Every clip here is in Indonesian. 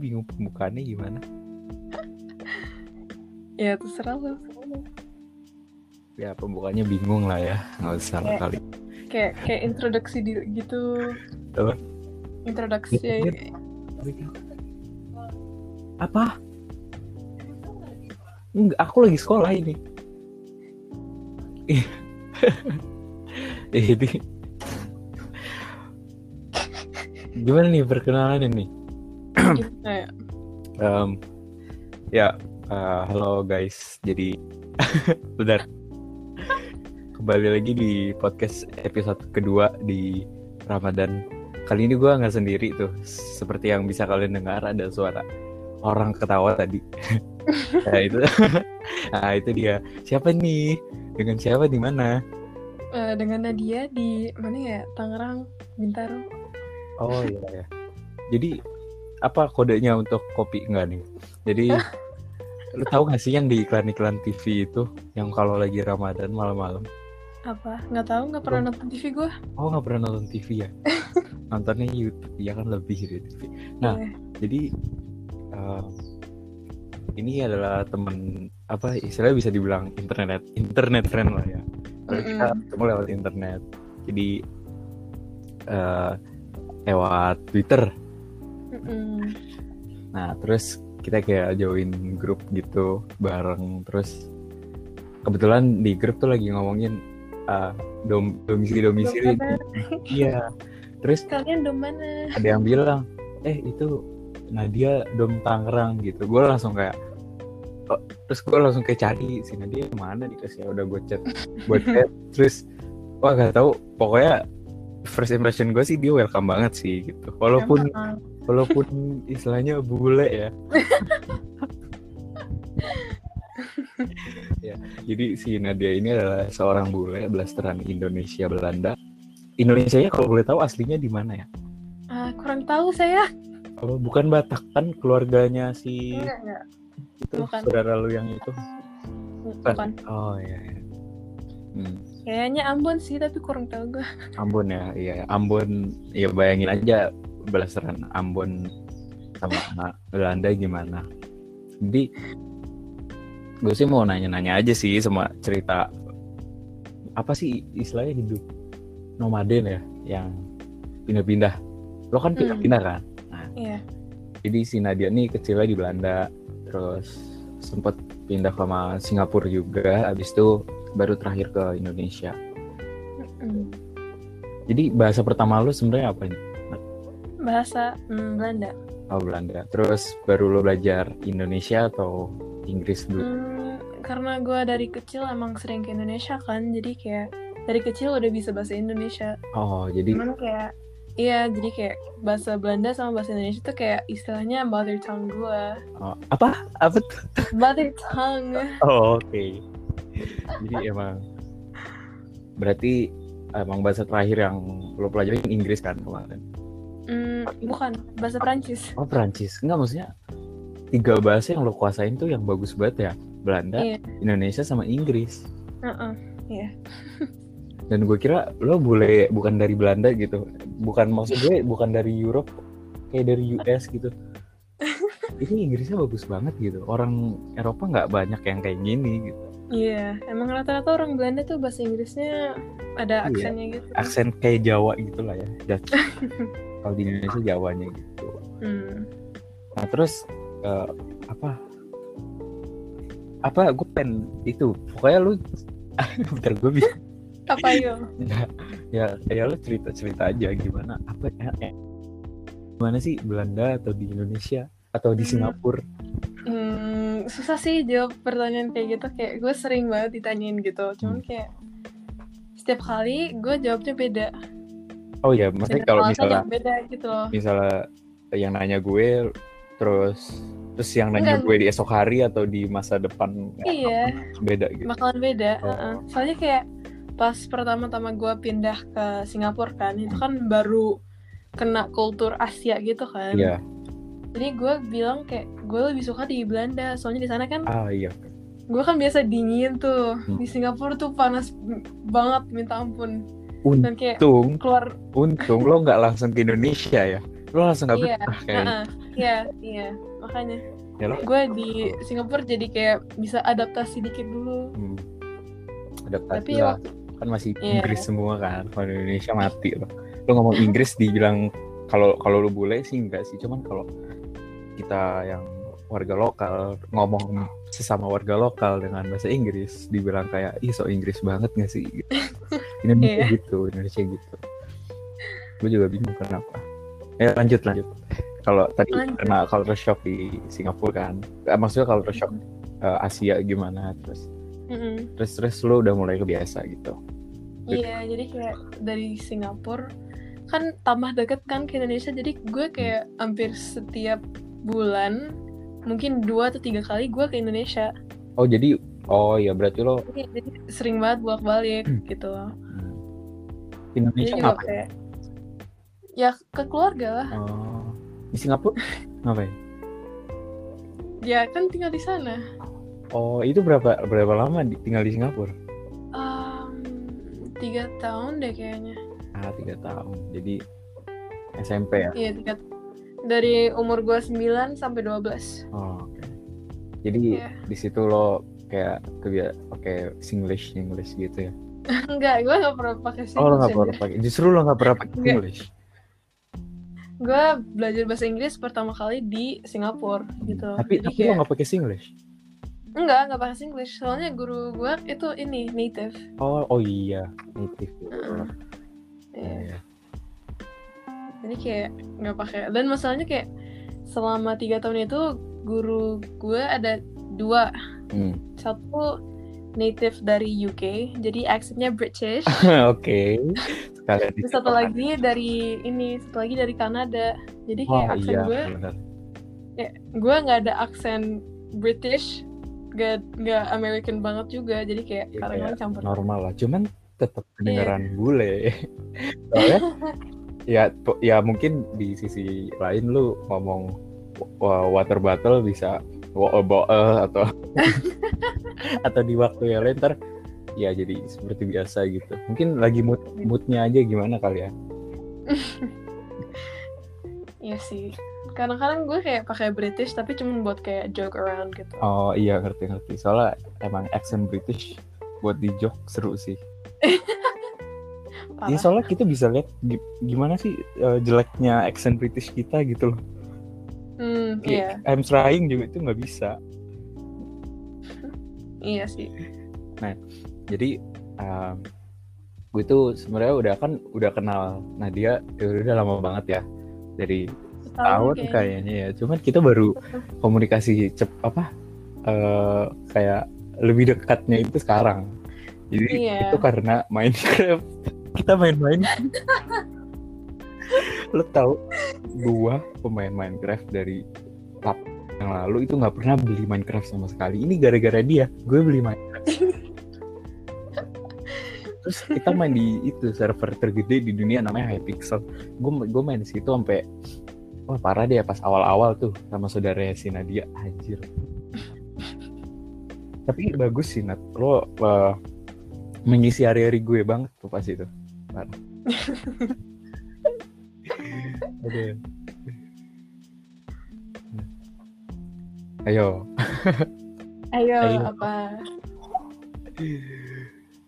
bingung pembukaannya gimana Ya terserah lu. ya pembukaannya bingung lah ya nggak usah lah Kayak- kali Kayak kayak introduksi di, gitu. Apa? Introduksi. apa Enggak, aku lagi sekolah ini ini gimana nih perkenalan ini Gimana ya? Ya eh, halo guys jadi bentar. Kembali lagi di podcast episode kedua di Ramadan. Kali ini gue nggak sendiri tuh. Seperti yang bisa kalian dengar ada suara orang ketawa tadi. Nah itu nah itu dia. Siapa nih? Dengan siapa di mana? Eh, dengan Nadia di mana ya? Tangerang, Bintaro. oh iya ya jadi apa kodenya untuk kopi? Enggak nih. Jadi lu tahu gak sih yang di iklan-iklan TV itu? Yang kalau lagi Ramadan malam-malam? Apa? Nggak tahu, nggak pernah nonton TV gue. oh nggak pernah nonton TV ya? Nontonnya YouTube. Ya kan lebih dari TV Nah. Iya. jadi eh, ini adalah teman apa istilahnya bisa dibilang internet internet friend lah ya. Kalau kita ketemu lewat internet. Jadi eh, lewat Twitter Nah terus kita kayak join grup gitu bareng. Terus kebetulan di grup tuh lagi ngomongin eh, dom domisili domisili iya. Terus Kalian dom mana? ada yang bilang eh itu Nadia dom Tangerang gitu. Gue langsung kayak oh, terus gue langsung kayak cari si Nadia mana? Dikasih udah gue chat buat chat. Terus wah gak tahu. Pokoknya first impression gue sih dia welcome banget sih gitu. Walaupun Emang. Walaupun istilahnya bule ya ya jadi si Nadia ini adalah seorang bule blasteran Indonesia Belanda Indonesia ya kalau boleh tahu aslinya di mana ya Ah, kurang tahu saya. Oh, bukan Batak kan keluarganya si Enggak, enggak. itu bukan. saudara lu yang itu. Bukan. Oh iya. iya. Hmm, Kayaknya Ambon sih, tapi kurang tahu gue. Ambon ya, iya. Ambon, ya bayangin aja belasaran Ambon sama Belanda gimana. Jadi gue sih mau nanya-nanya aja sih sama cerita apa sih istilahnya hidup nomaden ya yang pindah-pindah. Lo kan Hmm. pindah-pindah kan? Iya. jadi si Nadia nih kecilnya di Belanda terus sempat pindah ke Ma- Singapura juga abis itu baru terakhir ke Indonesia Mm. jadi bahasa pertama lu sebenarnya apa nih Bahasa mm, Belanda. oh Belanda terus baru lo belajar Indonesia atau Inggris dulu Hmm, karena gue dari kecil emang sering ke Indonesia kan, jadi kayak dari kecil udah bisa bahasa Indonesia. oh jadi Cuman kayak Iya, jadi kayak bahasa Belanda sama bahasa Indonesia tuh kayak istilahnya mother tongue gue. oh, apa apa tuh? Mother tongue. oh oke jadi emang berarti emang bahasa terakhir yang lo pelajarin Inggris kan kemarin Hmm, bukan, bahasa Prancis. Oh Perancis, enggak maksudnya tiga bahasa yang lo kuasain tuh yang bagus banget ya Belanda, Iya. Indonesia sama Inggris. Heeh. Iya. Dan gue kira lo boleh bukan dari Belanda gitu, bukan maksud gue bukan dari Europe, kayak dari US gitu. Ini Inggrisnya bagus banget gitu. Orang Eropa nggak banyak yang kayak gini gitu. Iya, emang rata-rata orang Belanda tuh bahasa Inggrisnya ada Iya. aksennya gitu. Aksen kayak Jawa gitu lah ya. Kalau di Indonesia Jawanya gitu. Hmm. Nah terus eh, apa? Apa gue pengen itu pokoknya lu bentar gue bisa Apa yo? ya ya ya lu cerita cerita aja gimana apa ya, ya. gimana sih Belanda atau di Indonesia atau di Hmm. Singapura Hmm, susah sih jawab pertanyaan kayak gitu. Kayak gue sering banget ditanyain gitu. Cuman kayak setiap kali gue jawabnya beda. Oh ya maksudnya kalau misalnya beda gitu loh. misalnya yang nanya gue terus terus yang nanya Enggak. gue di esok hari atau di masa depan ya, Iya, beda gitu bakalan beda. Oh. heeh. Soalnya kayak pas pertama-tama gue pindah ke Singapura kan, itu kan baru kena kultur Asia gitu kan. iya Jadi gue bilang kayak gue lebih suka di Belanda. Soalnya di sana kan ah iya gue kan biasa dingin tuh. Hmm. Di Singapura tuh panas banget minta ampun. Dan kayak untung keluar untung lo nggak langsung ke Indonesia ya lo langsung nggak Iya, betah kayak Heeh. Iya, iya, makanya. Ya lo Gue di Singapura jadi kayak bisa adaptasi dikit dulu. hmm, adaptasi Tapi lah. waktu kan masih Iya. Inggris semua kan kalau Indonesia mati loh lo ngomong Inggris dibilang kalau kalau lu bule sih enggak sih cuman kalau kita yang warga lokal ngomong sesama warga lokal dengan bahasa Inggris dibilang kayak ih so Inggris banget gak sih Indonesia Iya. gitu Indonesia gitu gue juga bingung kenapa ya lanjut lanjut kalau tadi Lanjut. kena culture shock di Singapura kan Eh, maksudnya culture shock eh, Asia gimana terus Mm-mm. terus terus lu udah mulai kebiasa gitu Iya, jadi kayak dari Singapura kan tambah deket kan ke Indonesia, jadi gue kayak hampir setiap bulan mungkin dua atau tiga kali gue ke Indonesia. oh jadi oh ya berarti lo Jadi, jadi sering banget bolak-balik gitu. Hmm. Jadi Indonesia juga ngapain? kayak ya ke keluarga lah. Oh, di Singapura ngapain? Ya kan tinggal di sana. Oh, itu berapa berapa lama di- tinggal di Singapura? Um, tiga tahun deh kayaknya. Ah, tiga tahun. Jadi SMP ya. Iya tiga. Dari umur gue 9 sampai 12 Oh, oke. Jadi Iya. di situ lo kayak kebiasa pakai Singlish English gitu ya? Enggak, gue gak pernah pakai Oh, lo nggak Singlish pernah pakai. Justru lo nggak pernah pakai. English. Gue belajar bahasa Inggris pertama kali di Singapura gitu. Tapi Jadi tapi lo kayak- nggak pakai Singlish. Enggak, enggak pakai Singlish. Soalnya guru gue itu ini native. Oh, oh iya, native. Heeh. Iya, Iya. iya. Jadi kayak nggak pakai. Dan masalahnya kayak selama tiga tahun itu guru gue ada dua. Hmm. Satu native dari UK, jadi aksennya British. Oke. Sekalian Terus satu lagi dari ini, satu lagi dari Kanada. Jadi kayak Oh aksen iya, gue, benar. gue nggak ada aksen British, gak nggak American banget juga. Jadi kayak kadang-kadang kayak campur. normal lah cuman tetap Iya. kedengeran bule soalnya ya ya mungkin di sisi lain lu ngomong wa- water bottle bisa wo bo atau atau di waktu yang lain ntar ya jadi seperti biasa gitu mungkin lagi mood moodnya aja gimana kali ya Iya sih. Kadang-kadang gue kayak pakai British tapi cuma buat kayak joke around gitu. oh iya ngerti ngerti soalnya emang accent British buat di joke seru sih Parah. Iya soalnya kita bisa lihat gi- gimana sih eh, jeleknya accent British kita gitu loh Hmm, iya, Kayak I'm trying juga itu nggak bisa. iya sih. Jadi um, gue tuh sebenarnya udah kan udah kenal Nadia ya udah lama banget ya dari tahun kayaknya. kayaknya ya. Cuman kita baru komunikasi cep apa eh, kayak lebih dekatnya itu sekarang. Jadi Iya. itu karena Minecraft. Kita main-main. Lo tau gua pemain Minecraft dari lap yang lalu itu nggak pernah beli Minecraft sama sekali. Ini gara-gara dia, gue beli Minecraft. Terus kita main di itu server tergede di dunia namanya Hypixel. Gue gue main di situ sampai wah parah deh pas awal-awal tuh sama saudara si Nadia anjir. Tapi bagus sih Nat. Lo uh, mengisi hari-hari gue banget tuh pas itu. Parah. Aduh. Ayo, Ayo, Ayo. apa?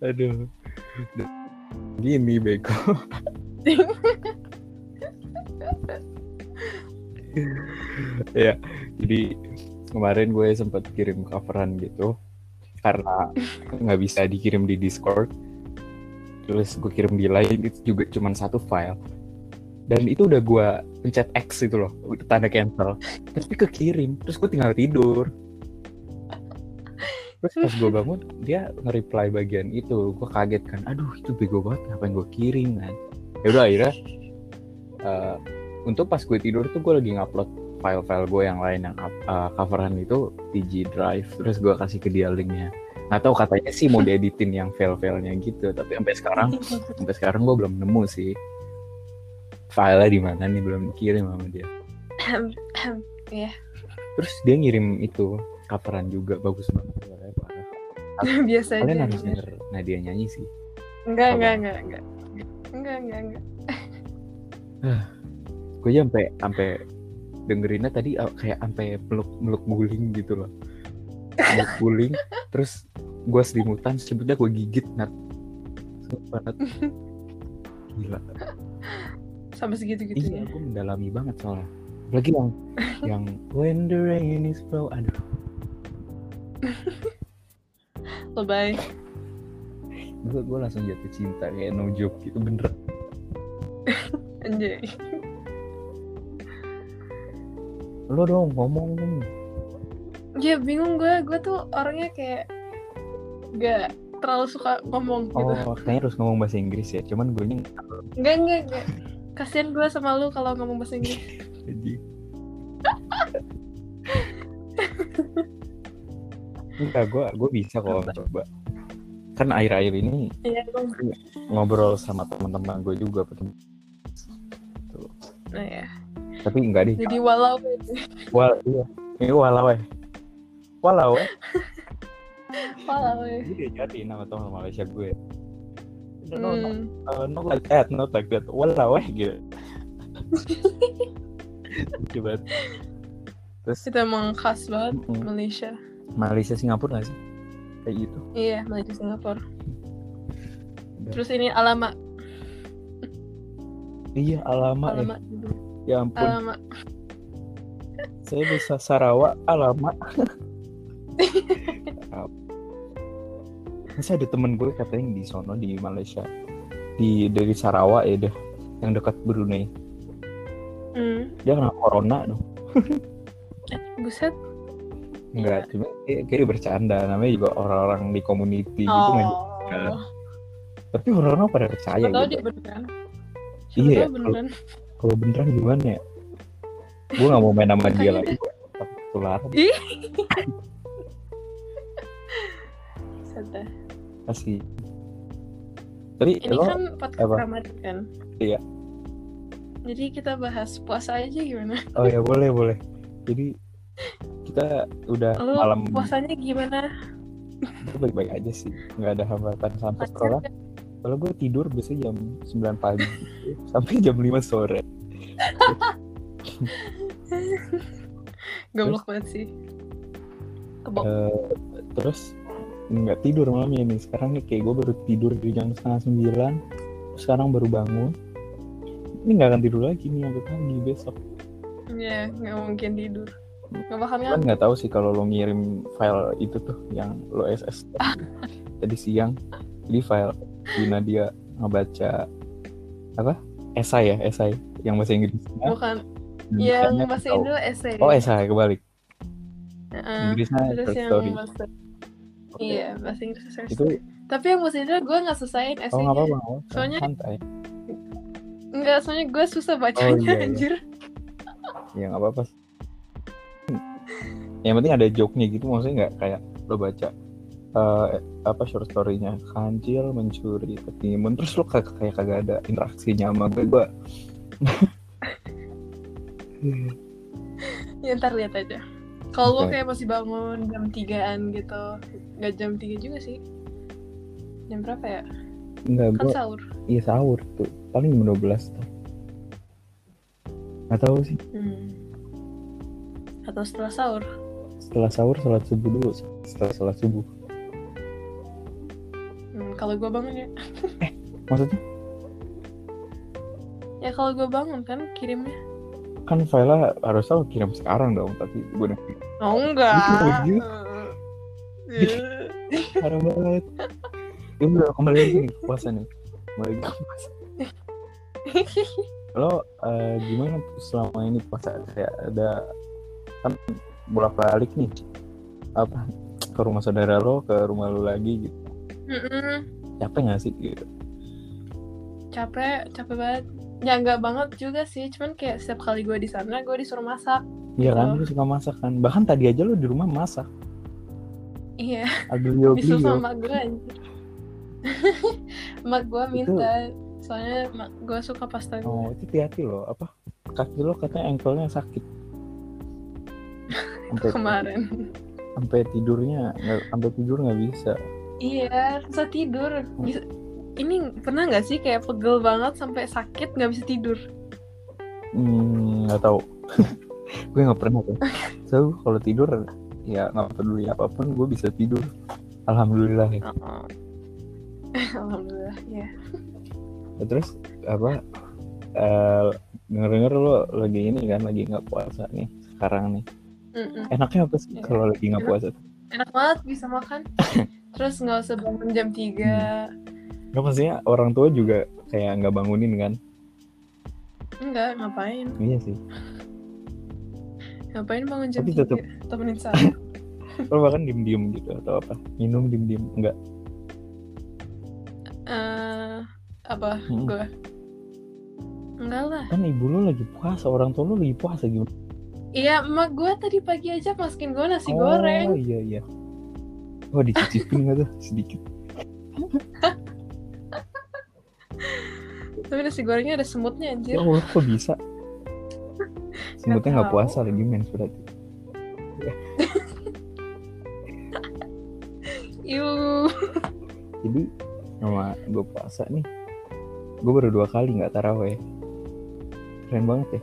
aduh. Gini bego. ya, jadi kemarin gue sempat kirim coveran gitu karena nggak bisa dikirim di Discord. Terus gue kirim di Line itu juga cuma satu file. Dan itu udah gue pencet X itu loh, tanda cancel. Tapi kekirim, terus gue tinggal tidur. Terus pas gue bangun, dia nge-reply bagian itu. Gue kaget kan, aduh itu bego banget, ngapain gue kirim kan. Ya udah akhirnya, eh, untuk pas gue tidur tuh gue lagi ngupload file-file gue yang lain yang up- eh, coveran itu di G Drive. Terus gue kasih ke dia linknya. Nggak tahu katanya sih mau dieditin yang file-filenya gitu. Tapi sampai sekarang, sampai sekarang gue belum nemu sih. Filenya di mana nih belum dikirim sama dia. Terus dia ngirim itu coveran juga bagus banget. suaranya parah. Biasa Kalian aja. harus denger Nadia nyanyi sih. Enggak, enggak, enggak, enggak. Enggak, enggak, enggak. Gue aja sampai sampai dengerinnya tadi uh, kayak sampai peluk meluk guling gitu loh meluk guling terus gue selimutan selimutnya gue gigit nat gila sampai segitu gitu iya ya. gue mendalami banget soalnya. Lagi yang yang when the rain is flow aduh. Lebay. Gue gue langsung jatuh cinta kayak no joke gitu bener. Anjay. Lo dong ngomong dong. Ya bingung gue gue tuh orangnya kayak gak terlalu suka ngomong gitu. Oh kayaknya harus ngomong bahasa Inggris ya. Cuman gue nya Enggak, enggak, enggak. Kasian gue sama lu kalau ngomong bahasa Inggris. jadi enggak gue gue bisa kok coba kan akhir-akhir ini Iya, Bang. ngobrol sama teman-teman gue juga ketemu Tuh. Nah ya. tapi enggak deh Jadi walau wal iya ini walau eh walau eh walau ya. Ini dia jadi nama teman Malaysia gue no, no, Hmm. uh, not like that not like that walau eh gitu banget. terus Itu emang khas banget Mm-mm. Malaysia. Malaysia Singapura gak sih kayak gitu Iya, Malaysia Singapura. Terus ini alamat, iya alamat ya alamat, ya ampun alamat. saya bisa Sarawak alamat Masa ada temen gue katanya di sono di Malaysia di dari Sarawak ya deh yang dekat Brunei Hmm. dia kena corona dong buset. enggak cuma kayak, kayak bercanda namanya juga orang-orang di community gitu nggak kan. Oh. tapi orang-orang pada percaya Siapa tahu gitu dia beneran. Siapa Iya, beneran. kalau beneran gimana ya gue nggak mau main sama dia lagi gue takut kasih tapi Ini lo kan podcast apa? Ramadan kan? Iya. Jadi kita bahas puasa aja gimana? oh ya boleh boleh jadi kita udah Lu malam puasanya gimana? itu baik-baik aja sih nggak ada hambatan sampai sekolah kalau gue tidur biasanya jam 9 pagi sampai jam 5 sore Goblok banget sih. Kebok. Eh, terus nggak tidur malamnya nih sekarang nih kayak gue baru tidur di jam setengah sembilan. Sekarang baru bangun. Ini nggak akan tidur lagi nih sampai pagi besok. Ya, nggak mungkin tidur. Nggak bakal kan nggak tahu sih kalau lo ngirim file itu tuh yang lo SS tadi siang. Jadi file Dina dia ngebaca apa? Esai ya esai yang bahasa Inggris Bukan. Yang bahasa Indo essay. oh esai kebalik. Heeh. Inggrisnya Terus yang story. bahasa Iya, bahasa Inggris short itu. Tapi yang bahasa Indo gue nggak selesaiin oh nggak essaynya. apa-apa. Soalnya- santai Enggak, soalnya gue susah bacanya iya, iya. anjir. ya nggak apa-apa yang penting ada joke-nya gitu maksudnya nggak kayak lo baca eh, apa short story-nya kancil mencuri ketimun terus lo kayak kayak kagak ada interaksinya sama gue gue Ya ntar lihat aja. Kalau Oke. kayak masih bangun jam 3-an gitu. Nggak jam 3 juga sih. Jam berapa ya? nggak Kan gue sahur. iya sahur tuh paling jam 12 tuh nggak tahu sih Hmm. Atau setelah sahur. setelah sahur sholat subuh dulu setelah sholat subuh Hmm, kalau gue bangun ya. maksudnya Ya kalau gue bangun kan kirimnya. Kan file harusnya lo kirim sekarang dong tapi gue udah Oh enggak. Gitu. parah banget. Ya udah kembali lagi nih puasa nih. Kembali ke puasa. Lo eh, gimana selama ini puasa? Kayak ada kan bolak balik nih. Apa? Ke rumah saudara lo ke rumah lo lagi gitu. Mm-mm. capek gak sih? Gitu capek capek banget ya nggak banget juga sih. Cuman kayak setiap kali gue di sana gue disuruh masak. Iya kan? Oh. lo suka masak kan? Bahkan tadi aja lo di rumah masak. Iya. Aglio oglio sama gue anjir mak gue minta soalnya mak gue suka pasta. Gue oh itu hati-hati lo apa? Kaki lo katanya ankle-nya sakit. Sampai kemarin. sampai tidurnya sampai tidur nggak bisa. Iya susah tidur. Bisa- ini pernah nggak sih kayak pegel banget sampai sakit nggak bisa tidur Hmm, nggak tahu gue nggak pernah tuh so kalau tidur ya nggak peduli apa pun gue bisa tidur alhamdulillah ya. Oh. Alhamdulillah ya. Ya, terus apa eh denger denger lo lagi ini kan lagi nggak puasa nih sekarang nih Mm-mm. enaknya apa sih Iya. kalau lagi nggak puasa Enak banget bisa makan. Terus nggak usah bangun jam 3 nggak maksudnya orang tua juga kayak nggak bangunin kan Enggak, ngapain? iya sih Ngapain bangun jam Tapi 3? tetep- Temenin saya. lo bahkan diem diem gitu atau apa minum diem diem enggak Eh, apa? Hmm. Gue? Enggak lah. kan ibu lo lagi puasa orang tua lo lagi puasa gimana Iya, emak gue tadi pagi aja masukin gue nasi oh goreng. iya iya oh dicicipin nggak tuh sedikit Tapi nasi gorengnya ada semutnya anjir. Allah kok bisa semutnya nggak puasa lagi mens berarti Iu. jadi sama gue puasa nih gue baru dua kali nggak taraweh keren banget ya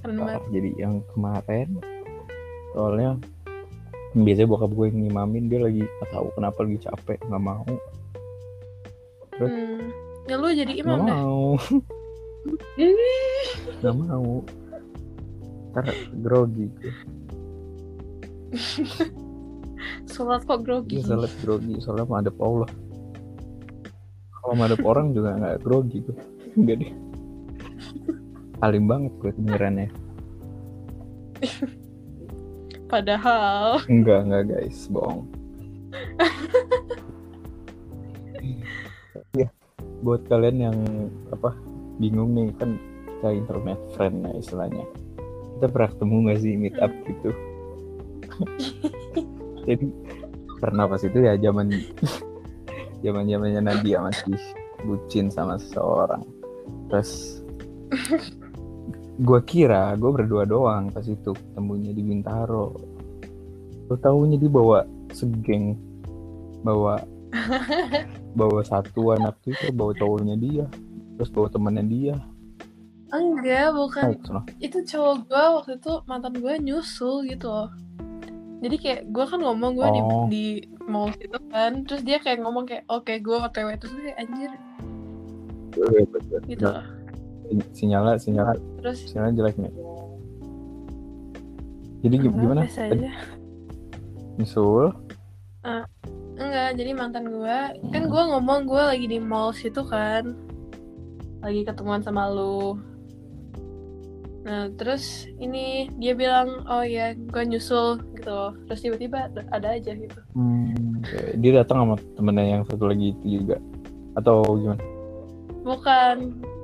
Keren banget. Jadi yang kemarin soalnya biasanya bokap gue yang ngimamin dia lagi tahu kenapa lagi capek nggak mau terus- Hmm. Ya lu jadi imam deh. mau. Nggak mau. Ntar grogi Sholat kok grogi. Dia salat grogi. Soalnya madep Allah. Kalau madep orang juga nggak grogi gue enggak deh. Alim banget gue dengerannya Padahal. enggak enggak guys. Bohong buat kalian yang apa bingung nih kan kita internet friend ya istilahnya. Kita pernah ketemu nggak sih meet up gitu? Jadi pernah pas itu ya zaman zaman zamannya Nadia masih bucin sama seseorang. Terus gue kira gue berdua doang pas itu ketemunya di Bintaro. Lo taunya dia bawa segeng bawa bawa satu anak itu bawa cowoknya dia terus bawa temannya dia Enggak, bukan. oh, sono. Itu cowok gue waktu itu mantan gue nyusul gitu loh. Jadi kayak gue kan ngomong gue di Oh. di mall gitu kan. Terus dia kayak ngomong kayak oke gue otw. Terus kayak anjir Eh, betul. gitu loh. sinyalnya sinyalnya Terus sinyalnya jelek nih jadi gimana Tadi aja. Enggak, jadi mantan gue kan gue ngomong gue lagi di mall situ kan, lagi ketemuan sama lu. Nah terus ini dia bilang oh ya gue nyusul gitu, loh. terus tiba-tiba ada- aja gitu. hmm, dia datang sama temennya yang satu lagi itu juga atau gimana Bukan,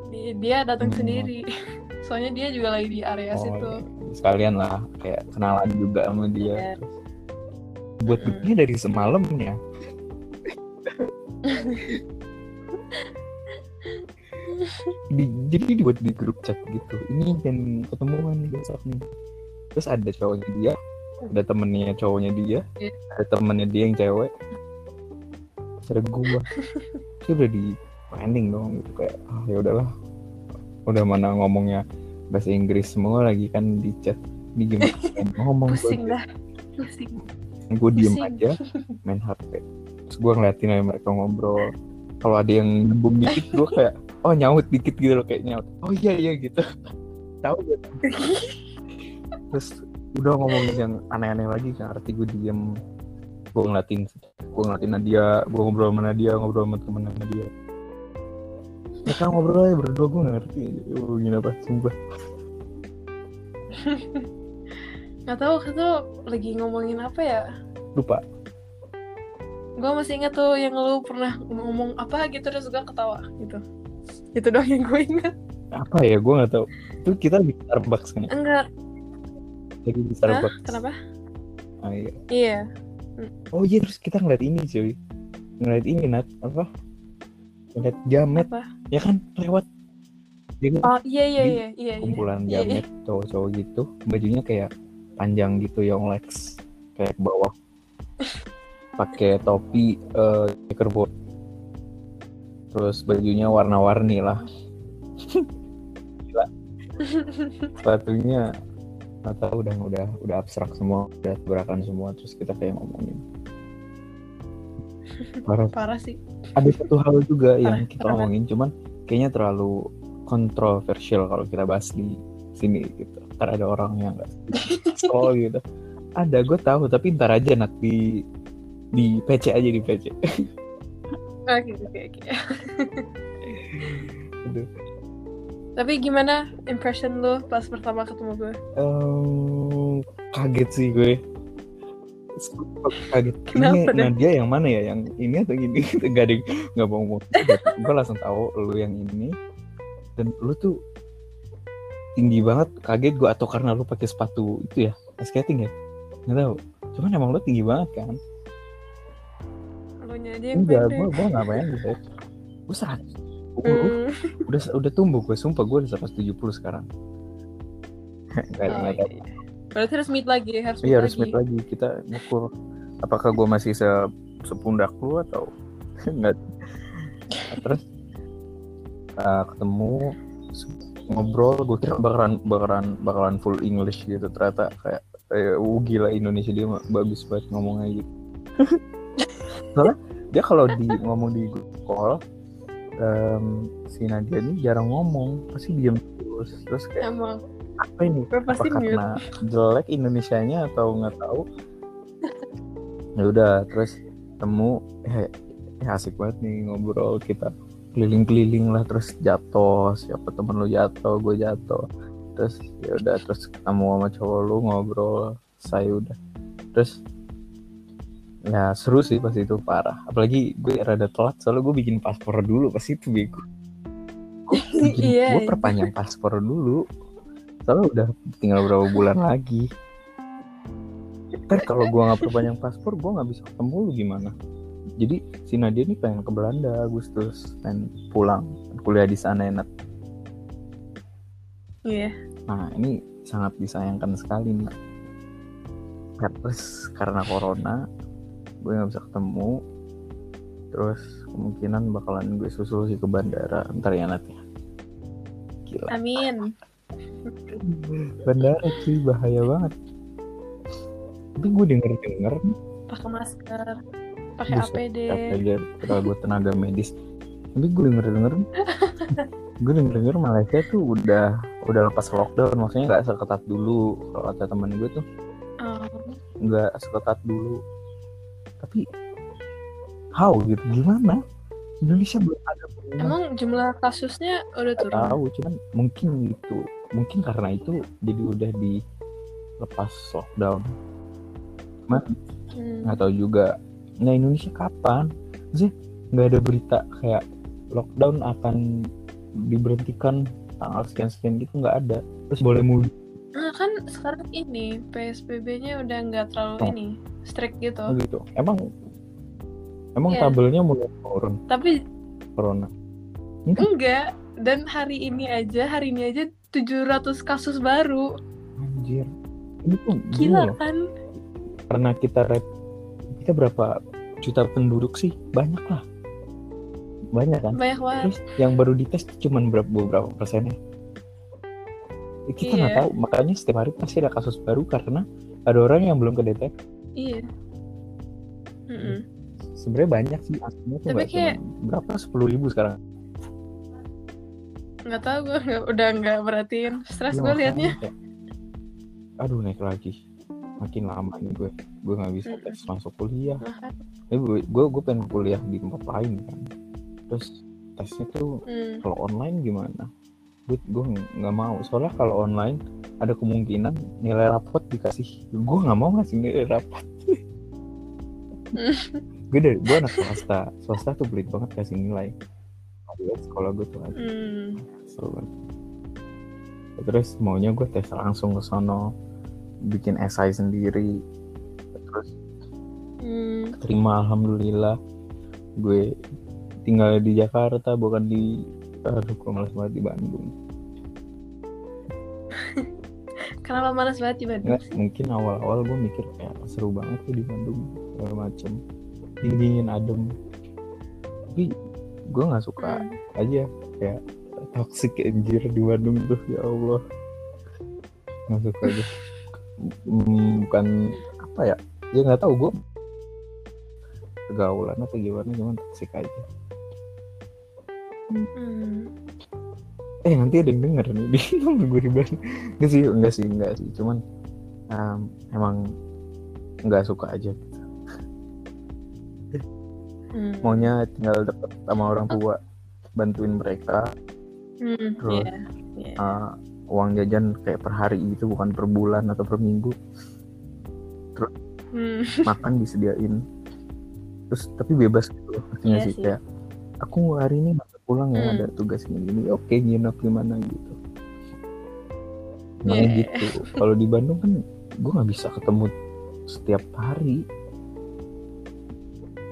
di- dia datang Hmm. sendiri. Soalnya dia juga lagi di area Oh, situ. iya. sekalian lah kayak kenalan juga sama dia Iya. Buat Mm-mm. buktinya dari semalamnya. Di, jadi dibuat di grup chat gitu. Ini dan ketemuan nih besok nih. Terus ada cowoknya dia ada temennya cowoknya dia Iya. ada temennya dia yang cewek. Ada gua. Itu udah di planning dong gitu. Kayak ah ya udahlah. Udah mana ngomongnya bahasa Inggris semua lagi kan di chat. Ini gimana ngomong Pusing dah, pusing. Gue diem aja main HP terus gue ngeliatin aja mereka ngobrol. Kalau ada yang nyambung dikit gue kayak oh nyaut dikit gitu loh kayak nyaut. Oh iya iya gitu. Tahu gue terus udah ngomongin yang aneh-aneh lagi kan arti gue diem. Gue ngeliatin gue ngeliatin Nadia gue ngobrol sama Nadia ngobrol sama temen sama dia. Mereka ngobrol aja berdua gue gak ngerti. Gini apa sumpah Gak tau waktu itu lagi ngomongin apa ya? lupa Gue masih ingat tuh yang lu pernah ngomong apa gitu terus gue ketawa gitu. Itu doang yang gue ingat. apa ya gue nggak tahu itu kita di Starbucks kan ya? Enggak. lagi di Hah? Starbucks Kenapa? Ah, iya. Iya. Oh iya terus kita ngeliat ini cuy Ngeliat ini Nat Apa Ngeliat jamet Apa? Ya kan lewat Dia kan Oh iya iya iya iya. iya. kumpulan Iya, jamet Cowok-cowok gitu Bajunya kayak panjang gitu yang lex. Kayak ke bawah. Pakai topi eh checkerboard. Terus bajunya warna-warni lah. Sepatunya nggak tahu udah udah udah abstrak semua udah gerakan semua terus kita kayak ngomongin. Parah. Parah sih. Ada satu hal juga yang Parah, kita parah ngomongin cuman kayaknya terlalu kontroversial kalau kita bahas di sini gitu. Ntar ada orang yang nggak? So gitu. Ada gue tahu tapi ntar aja nat di di PC aja di PC. Oke oke oke. Tapi gimana impression lu pas pertama ketemu gue? Ehm, kaget sih gue. Kaget. Kenapa ini? Nadia yang mana ya? Yang ini atau gini? Nggak ada nggak mau ngomong gue langsung tahu lu yang ini. Dan lu tuh tinggi banget kaget gue atau karena lu pakai sepatu itu ya skating ya? Nggak tahu. Cuman emang lu tinggi banget kan? Lu nya aja yang enggak gue gue nggak bayang gitu. Gue seratus Hmm. udah udah tumbuh gue sumpah gue udah 170 sekarang. Nggak Oh, nggak iya, iya. Berarti harus meet lagi, harus meet Iya harus meet lagi. kita ngukur apakah gue masih se sepundak lu atau enggak terus uh, ketemu ngobrol gue kira bakalan bakalan bakalan full English gitu. Ternyata kayak eh, uh, gila Indonesia dia bagus banget ngomongnya gitu. Soalnya dia kalau di ngomong di call em, si Nadia ini jarang ngomong pasti diem terus. Terus kayak Emang, apa ini? Apa mute. karena jelek Indonesianya atau nggak tahu? Ya udah terus temu eh, eh, asik banget nih ngobrol kita keliling-keliling lah terus jatuh siapa temen lu jatuh gue jatuh. Terus ya udah terus ketemu sama cowok lu ngobrol saya udah. Terus ya seru sih pas itu parah. Apalagi gue rada telat soalnya gue bikin paspor dulu pas itu bego. Iya, gue iya. perpanjang paspor dulu. Soalnya udah tinggal beberapa bulan lagi. Ntar kalau gue nggak perpanjang paspor gue nggak bisa ketemu lu gimana? Jadi si Nadia ini pengen ke Belanda Agustus pengen pulang kuliah di sana enak Iya. Nah ini sangat disayangkan sekali. Ya, Terus karena corona gue nggak bisa ketemu. Terus kemungkinan bakalan gue susul sih ke bandara ntar ya Nat ya. Gila. Amin. Bandara cuy bahaya banget. Tapi gue denger denger Pakai masker, pakai APD. kalau gue tenaga medis. Tapi gue denger denger gue denger denger Malaysia tuh udah udah lepas lockdown maksudnya nggak seketat dulu kalau kata teman gue tuh Oh, nggak seketat dulu tapi how gitu gimana Indonesia belum ada pengumuman. emang jumlah kasusnya udah turun? tahu cuman mungkin gitu mungkin karena itu jadi udah dilepas lockdown cuman Hmm. nggak tahu juga nah Indonesia kapan sih nggak ada berita kayak lockdown akan diberhentikan tanggal sekian sekian gitu nggak ada terus boleh mudik Nah, kan sekarang ini PSBB-nya udah nggak terlalu Oh. ini strict gitu. gitu emang emang Iya. tabelnya mulai turun Tapi corona enggak. Dan hari ini aja, hari ini aja 700 kasus baru. anjir ini tuh Gila kan? karena kita rep kita berapa juta penduduk sih banyak lah banyak kan Banyak banget. terus yang baru dites tuh cuman berapa beberapa persennya Ya, kita nggak Iya. tahu makanya setiap hari pasti ada kasus baru karena ada orang yang belum kedetek Iya. Mm-mm. sebenarnya banyak sih aslinya tuh Tapi kayak- berapa sepuluh ribu sekarang Nggak tahu gue udah nggak perhatiin. Stres Iya, gue liatnya. kayak, aduh naik lagi makin lama nih gue. Gue nggak bisa tes masuk kuliah. Nah, Eh, gue gue gue pengen kuliah di tempat lain kan. Terus tesnya tuh hmm. kalau online gimana? Gue gue nggak mau. Soalnya kalau online ada kemungkinan nilai rapot dikasih. Gue nggak mau ngasih nilai rapot. Gue dari gue anak swasta. Swasta tuh pelit banget kasih nilai. Sekolah gue tuh ada. Hmm. Seru banget. terus maunya gue tes langsung ke sono bikin esai sendiri. Terus Hmm. terima alhamdulillah. Gue tinggal di Jakarta bukan di aduh gue males banget di Bandung. Kenapa malas banget di Bandung Nggak, mungkin awal-awal gue mikir kayak seru banget tuh di Bandung segala macem. Dingin adem. Tapi gue nggak suka Hmm. aja kayak toxic anjir di Bandung tuh ya Allah. Nggak suka aja bukan apa ya ya nggak tahu gue pergaulan atau gimana cuman toxic aja Hmm. eh nanti ada yang denger nih nomor gue riban enggak sih enggak sih enggak sih cuman um, emang nggak suka aja Hmm. maunya tinggal deket sama orang tua bantuin mereka Hmm. Terus? Iya. Iya. uh, uang jajan kayak per hari gitu bukan per bulan atau per minggu Hmm. makan disediain terus tapi bebas gitu artinya Iya sih sih. kayak aku hari ini nggak pulang ya Hmm. ada tugas ini ini oke nginep di mana gitu Emangnya Iya. gitu kalau di Bandung kan gue nggak bisa ketemu setiap hari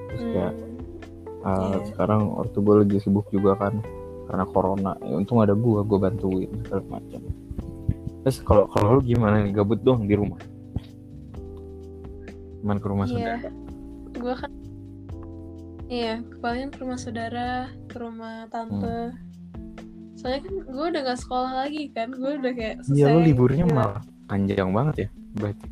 terus kayak Hmm. uh, Iya. sekarang ortu gue lagi sibuk juga kan karena corona. Ya, untung ada gue gue bantuin segala macam. Terus kalau kalau lu gimana nih? Gabut doang di rumah? Cuman ke rumah Iya. saudara. Gue kan iya palingan ke rumah saudara ke rumah tante. Soalnya kan gue udah gak sekolah lagi kan gue udah kayak selesai iya lu liburnya Gila. malah panjang banget ya berarti.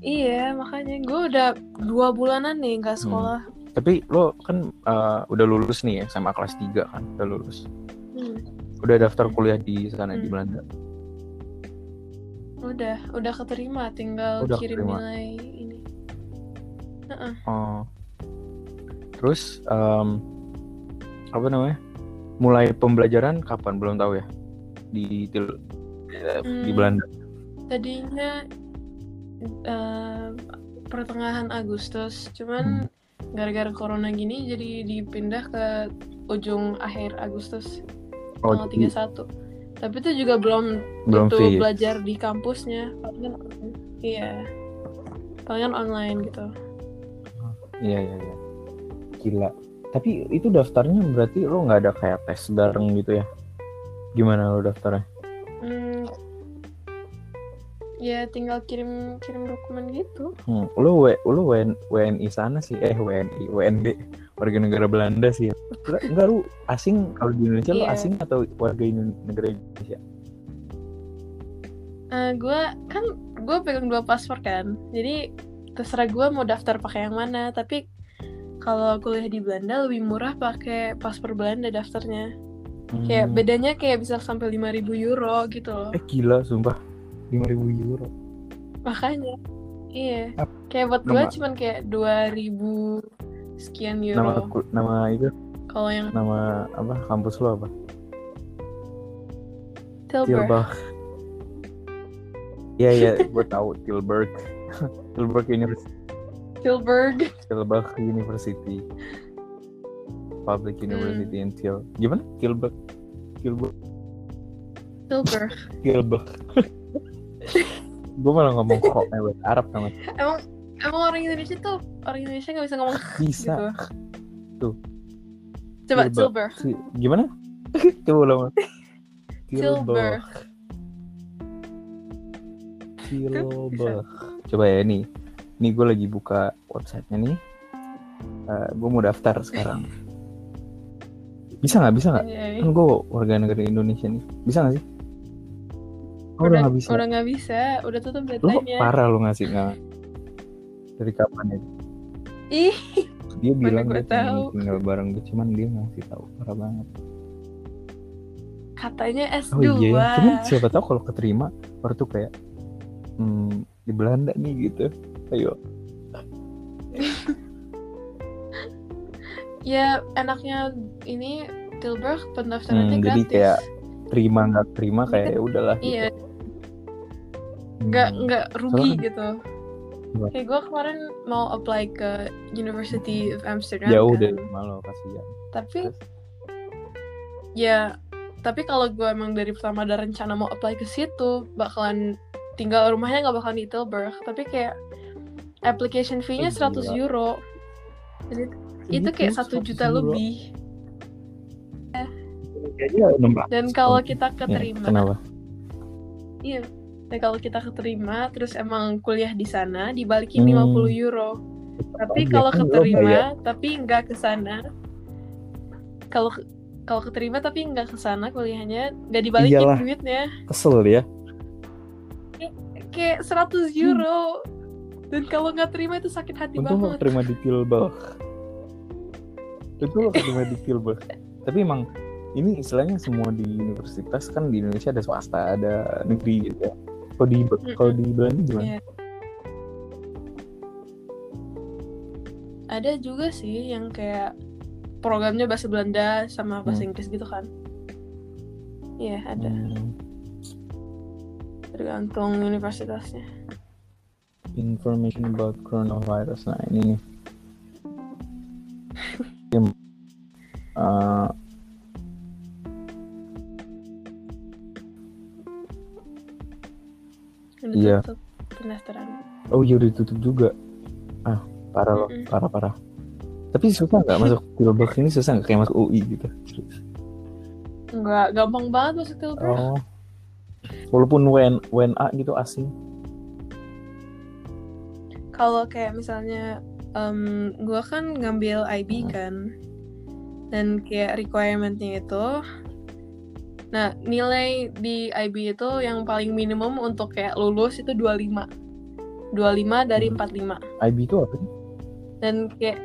Iya makanya gue udah dua bulanan nih gak sekolah tapi lo kan uh, udah lulus nih ya sama kelas 3 kan udah lulus Hmm. udah daftar kuliah di sana di Hmm. Belanda udah udah keterima tinggal Udah kirim keterima. nilai ini Oh. Terus em, apa namanya? Mulai pembelajaran kapan belum tahu ya? Di di Hmm. Belanda. tadinya eh, pertengahan Agustus cuman gara-gara corona gini jadi dipindah ke ujung akhir Agustus Oh, tanggal jadi 31 tapi itu juga belum belum tentu fix. belajar di kampusnya palingan iya palingan online gitu Iya iya iya. Gila. Tapi itu daftarnya berarti lo nggak ada kayak tes bareng gitu ya? Gimana lo daftarnya? Ya tinggal kirim kirim dokumen gitu Hmm, lo W, lo WN, WNI sana sih, eh WNI, WNB, warga negara Belanda sih. Enggak, enggak lu asing kalau di Indonesia lo Iya. asing atau warga negara Indonesia? gue kan gue pegang dua paspor kan jadi terserah gue mau daftar pakai yang mana tapi kalau kuliah di Belanda lebih murah pakai paspor Belanda daftarnya kayak Hmm. bedanya kayak bisa sampai 5000 euro gitu loh Eh gila, sumpah. 5000 euro. makanya iya Ap- kayak buat gue nama- cuman kayak 2000 sekian Nama euro ku- nama itu kalau yang nama apa kampus lo apa? Tilburg Tilburg. Iya iya, gue tahu Tilburg. Tilburg University. Tilburg Tilburg University. Public University in Til. Gimana? Tilburg. Tilburg. Tilburg Tilburg. gue malah ngomong kok lewat Arab sama emang emang orang Indonesia tuh orang Indonesia nggak bisa ngomong bisa. gitu Tuh. coba Tilburg. Tilburg Si- Gimana? Coba ulang. Tilburg Tilburg. Coba ya nih. Nih gue lagi buka websitenya nih. gue mau daftar sekarang. Bisa nggak? Bisa nggak? Iya, iya. Kan gue warga negara Indonesia nih. Bisa nggak sih? Oh, udah nggak bisa. udah nggak bisa udah tutup deadline-nya parah lo ngasih nggak? Dari kapan ya? ih Dia bilang gue tahu. tinggal bareng gue, cuman dia ngasih tahu parah banget. katanya S2 Oh iya, ya. cuman siapa tahu kalau keterima baru tuh kayak hmm, di Belanda nih gitu. Ayo. ya enaknya ini Tilburg pendaftarannya Hmm, jadi gratis kayak terima nggak terima kayak ya udahlah gitu. Iya nggak Hmm. nggak rugi Soalnya gitu Iya. kayak gue kemarin mau apply ke University of Amsterdam jauh kan. dari rumah lo kasihan. tapi Terus? ya tapi kalau gue emang dari pertama ada rencana mau apply ke situ bakalan tinggal rumahnya nggak bakalan di Tilburg tapi kayak application fee-nya Oh, 100 gila. euro jadi itu kayak satu 100 juta euro. lebih Kayaknya 600. dan kalau kita ya, keterima kenapa? iya dan kalau kita keterima terus emang kuliah di sana dibalikin Hmm. 50 euro tapi aja, kalau keterima bayar. tapi nggak ke sana kalau kalau keterima tapi nggak ke sana kuliahnya nggak dibalikin Iyalah. duitnya Kesel ya. kayak 100 euro dan kalau nggak terima itu sakit hati Untung banget terima di Tilburg. Itu terima di Tilburg. Tapi emang ini istilahnya semua di universitas kan di Indonesia ada swasta, ada negeri gitu ya. Kalau di kalau di Belanda gimana? Iya. ada juga sih yang kayak programnya bahasa Belanda sama bahasa Hmm. Inggris gitu kan iya ada Hmm, tergantung universitasnya information about coronavirus. Nah ini nih. Iya. tutup pendaftaran oh iya udah ditutup juga. Ah parah loh, Mm-mm. parah parah. Tapi susah nggak masuk Tilburg ini susah nggak kayak masuk UI gitu? nggak gampang banget masuk Tilburg Oh. Walaupun WN, WNA gitu asing. kalau kayak misalnya em gue kan ngambil IB Hmm. kan dan kayak requirementnya itu nah nilai di IB itu yang paling minimum untuk kayak lulus itu 25 25 dari Hmm. 45 IB itu apa sih? dan kayak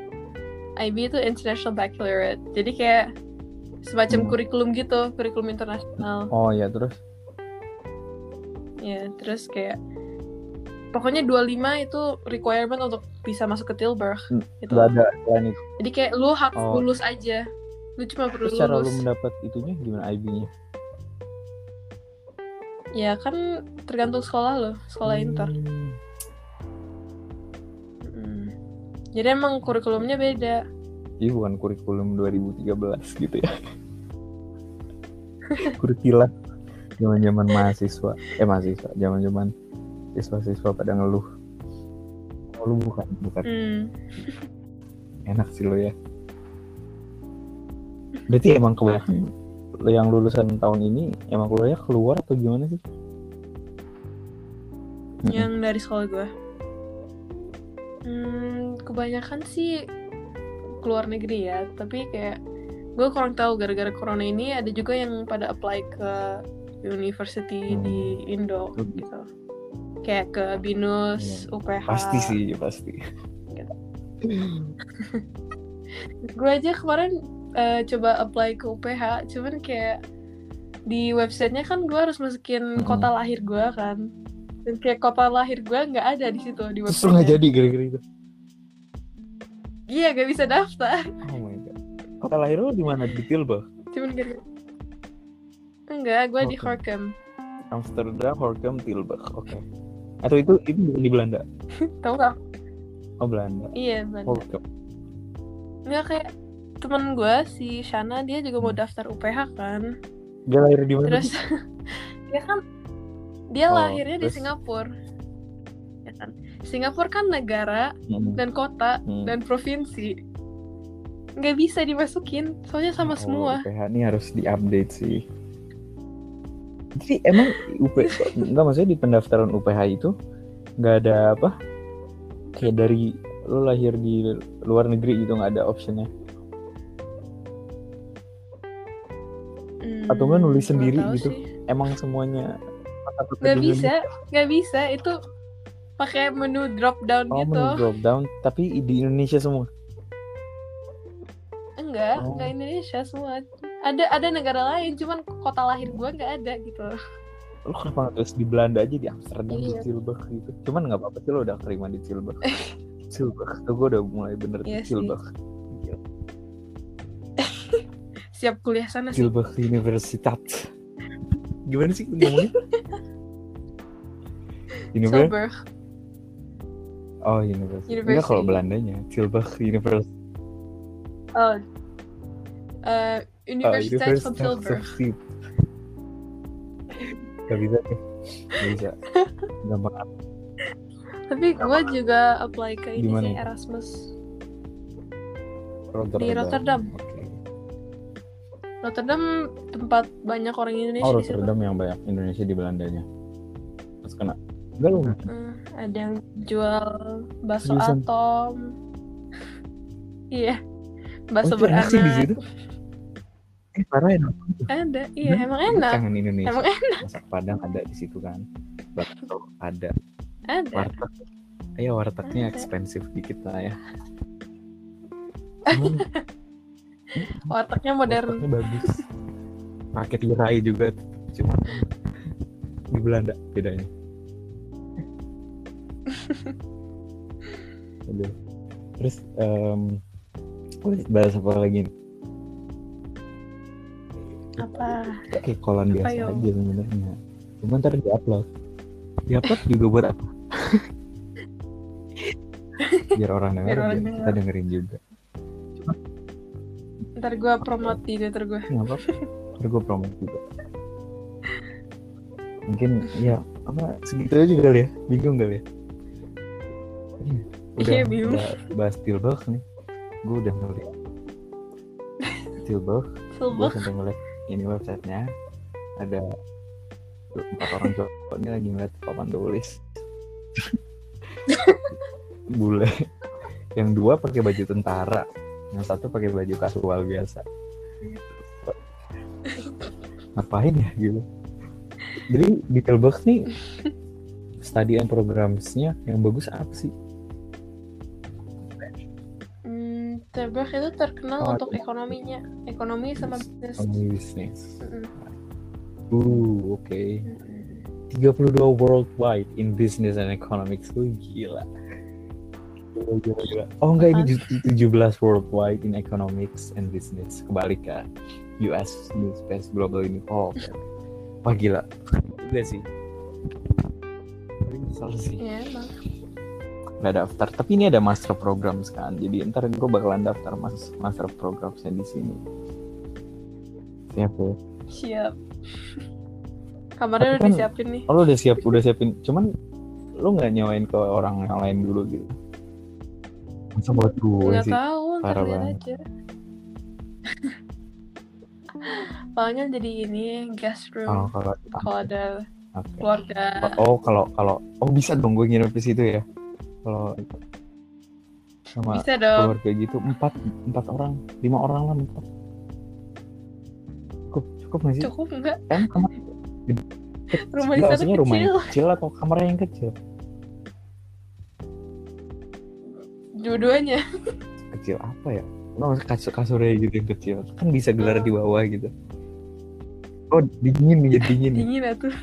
IB itu International Baccalaureate jadi kayak semacam Hmm. kurikulum gitu kurikulum internasional Oh ya terus. ya terus kayak pokoknya 25 itu requirement untuk bisa masuk ke Tilburg Hmm, gitu Gak ada selain itu. Jadi kayak lu harus Oh. lulus aja. Lu cuma perlu Terus cara lu lulus. mendapat itunya gimana IB-nya? Ya kan tergantung sekolah lo, sekolah inter. Hmm. Mm. Jadi emang kurikulumnya beda. Iya bukan kurikulum 2013 gitu ya. Kurikulum zaman-zaman mahasiswa. Eh mahasiswa, zaman-zaman siswa-siswa pada ngeluh. Oh, lu bukan, bukan. Hmm. Enak sih lo ya. Berarti emang kebanyakan lo yang lulusan tahun ini emang kuliahnya keluar atau gimana sih? Yang dari sekolah gue. Hmm, kebanyakan sih keluar negeri ya, tapi kayak gue kurang tahu gara-gara corona ini ada juga yang pada apply ke university Hmm. di Indo Hmm. gitu. Kayak ke BINUS, UPH. Pasti sih, pasti. gue aja kemarin eh, coba apply ke UPH cuman kayak di websitenya kan gue harus masukin Mm-mm. kota lahir gue kan dan kayak kota lahir gue nggak ada di situ di Terus lu nggak jadi gara-gara itu. iya gak bisa daftar Oh my god. Kota lahir lu di mana? Di Tilburg? cuman gara enggak gue di Oke. Horkem Amsterdam, Horkem, Tilburg. Oke. Atau itu itu di Belanda? tau gak Oh Belanda. iya Belanda Horkem. nggak kayak temen gue si Shana dia juga mau daftar UPH kan Dia lahir di mana? terus dia kan dia Oh, lahirnya di terus? Singapura ya kan Singapura kan negara Hmm. dan kota Hmm. dan provinsi nggak bisa dimasukin soalnya sama Oh, semua UPH ini harus diupdate sih. Jadi emang UP enggak maksudnya di pendaftaran UPH itu nggak ada apa? Kayak dari lo lahir di luar negeri gitu nggak ada optionnya Hmm, atau nggak nulis sendiri gitu? sih. emang semuanya nggak di bisa nggak bisa itu pakai menu drop down Oh, gitu menu drop down tapi di Indonesia semua. enggak Oh. enggak Indonesia semua ada ada negara lain cuman kota lahir gua nggak ada gitu Lo kenapa nggak terus di Belanda aja di Amsterdam di Iya. Tilburg gitu? Cuman nggak apa-apa sih lo udah terima di Tilburg. Tilburg, tuh gue udah mulai bener Iya di sih. Siap kuliah sana sih Tilburg Universitat. Gimana sih ngomongnya? Universitas. Tilburg Oh, Universitas. Enggak University. kalau Belandanya, Tilburg Universitas. oh eh Universiteit van Universitas Tilburg of Tilburg. Gak bisa nih. Gak bisa. Gampang amat. tapi gua juga apply ke Di ini mana sih? Erasmus Rotterdam. Rotterdam. Oke. Rotterdam tempat banyak orang Indonesia Oh. Rotterdam yang banyak Indonesia di Belandanya. Terus kena. Enggak lu. Hmm, ada yang jual bakso Seriusan? atom. iya. Bakso oh, enak sih di beranak. situ. Eh, parah enak. Ada. Iya, Hmm, emang enak. Kangen Indonesia. Emang Masak Padang ada di situ kan. bakso ada Ada. warteg ya wartegnya Ada. ekspensif dikit lah ya Wartegnya modern. wartegnya bagus pakai tirai juga cuma di Belanda bedanya Aduh. terus em bahas apa lagi nih? Apa? kayak kolan biasa Ayo. aja sebenarnya cuma ntar di upload di upload juga buat apa biar orang denger Biar orang kita denger. dengerin juga Ntar gue promote di Twitter gue. nggak apa ntar gue promo juga. Mungkin ya apa segitu aja kali ya. Bingung kali ya. Iya, udah, Iya, bingung. udah bahas Tilburg nih. Gue udah ngeliat Tilburg gue sampai ngeliat ini websitenya. Ada empat orang cowok ini lagi ngeliat papan tulis. Bule. Yang dua pakai baju tentara yang satu pakai baju kasual biasa ngapain ya gitu jadi di Telbox nih study and programs-nya yang bagus apa sih Hmm, Tilburg itu terkenal Oh, untuk iya. ekonominya, ekonomi sama bisnis. Ekonomi bisnis Mm-mm. uh oke Mm-mm. 32 worldwide in business and economics gila. Gila, gila, gila. Oh enggak ini ju- 17 worldwide in economics and business. Kebalik kan US New Space Global ini oh oke. wah gila. Juga sih. Nyesel sih. Iya emang. nggak daftar. Tapi ini ada master program kan. Jadi ntar gue bakalan daftar mas master programnya di sini. Siap ya? Siap. Kamarnya Tapi udah kan- disiapin nih. oh, lu udah siap udah siapin. Cuman lu nggak nyawain ke orang yang lain dulu gitu masa buat gue Nggak sih tahu, parah banget. aja. Palingan jadi ini guest room oh kalau kalau ada oke. keluarga. oh kalau kalau oh bisa dong gue nginep di situ ya kalau sama Bisa dong. keluarga gitu empat empat orang lima orang lah empat cukup cukup nggak sih Cukup enggak? kan kamar Rumah di sana maksudnya rumah yang kecil. kecil atau kamarnya yang kecil Dua-duanya. kecil apa ya Nggak, kasur kasurnya gitu yang kecil kan bisa gelar Oh. di bawah gitu oh dingin jadi dingin. Dingin atuh.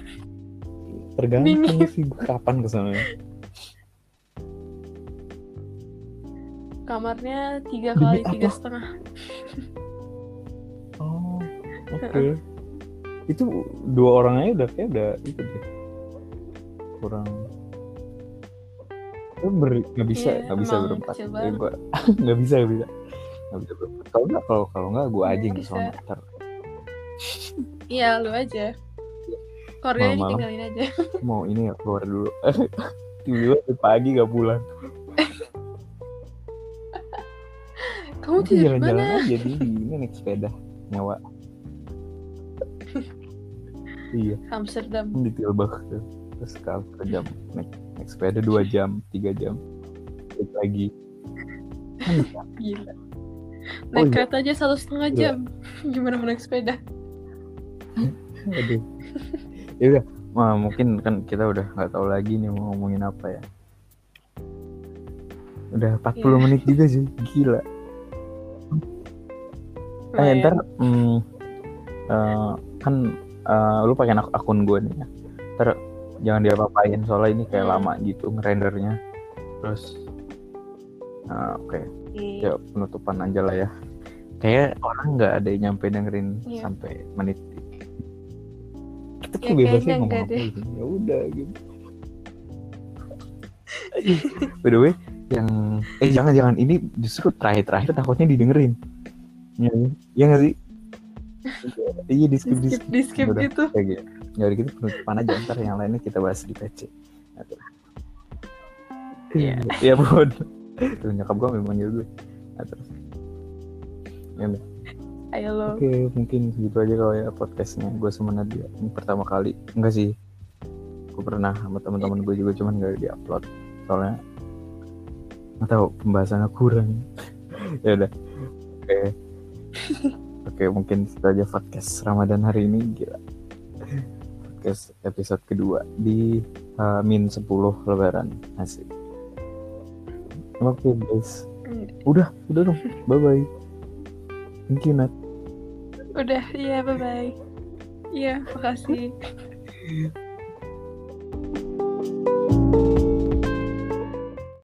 tergantung Dingin. sih gue kapan ke sana Kamarnya tiga kali tiga setengah. oh oke itu dua orang aja udah kayak udah itu deh kurang itu ber nggak bisa Iya, nggak bisa berempat Ya, banget. gua nggak bisa nggak bisa nggak bisa berempat kalau nggak kalau kalau nggak gue aja yang Bisa. ke sana ntar Iya, lu aja. Keluarganya Malam-malam. tinggalin aja. mau ini ya keluar dulu tiba-tiba pagi gak pulang Kamu tidur jalan-jalan mana? aja di ini naik sepeda nyawa iya Amsterdam. di tuh terus ke jam naik, naik sepeda dua jam tiga jam balik lagi Gila. Oh, Naik iya. kereta aja satu setengah Iya. jam. Gimana mau naik sepeda? aduh ya udah Wah, mungkin kan kita udah nggak tahu lagi nih mau ngomongin apa ya udah 40 Iya. menit juga sih gila eh Lumayan. ntar hmm, eh, kan eh, lu pakai ak- akun gue nih ya ntar jangan diapa-apain soalnya ini kayak Hmm. lama gitu ngerendernya. Terus? Eh, oke. Iya. ya penutupan aja lah ya. Kayak orang nggak ada yang nyampe dengerin Iya. sampai menit. Kita Ya, kayak bebas kayaknya ngomong enggak apa gitu ya udah gitu. By the way yang eh jangan jangan. Ini justru terakhir terakhir takutnya didengerin. Ya ya nggak sih? Iya di skip di Di skip, di gitu. kayak gitu ya udah gitu penutupan aja ntar yang lainnya kita bahas di PC Iya. Iya bun Tuh nyokap gue memang gitu nah, terus. Ya udah. Ayo lo. Oke mungkin segitu aja kalau ya podcastnya. Gue sama Nadia Ini pertama kali. Enggak sih. Gue pernah sama teman-teman gue juga cuman gak diupload. Soalnya Nggak tahu pembahasannya kurang. Ya udah. Oke. Oke mungkin itu aja podcast Ramadan hari ini. Gila podcast episode kedua di uh, min 10 lebaran. Asik. Oke okay, guys. Udah udah dong. Bye bye thank you Nat. Udah iya bye bye iya makasih.